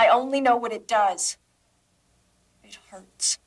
I only know what it does. It hurts.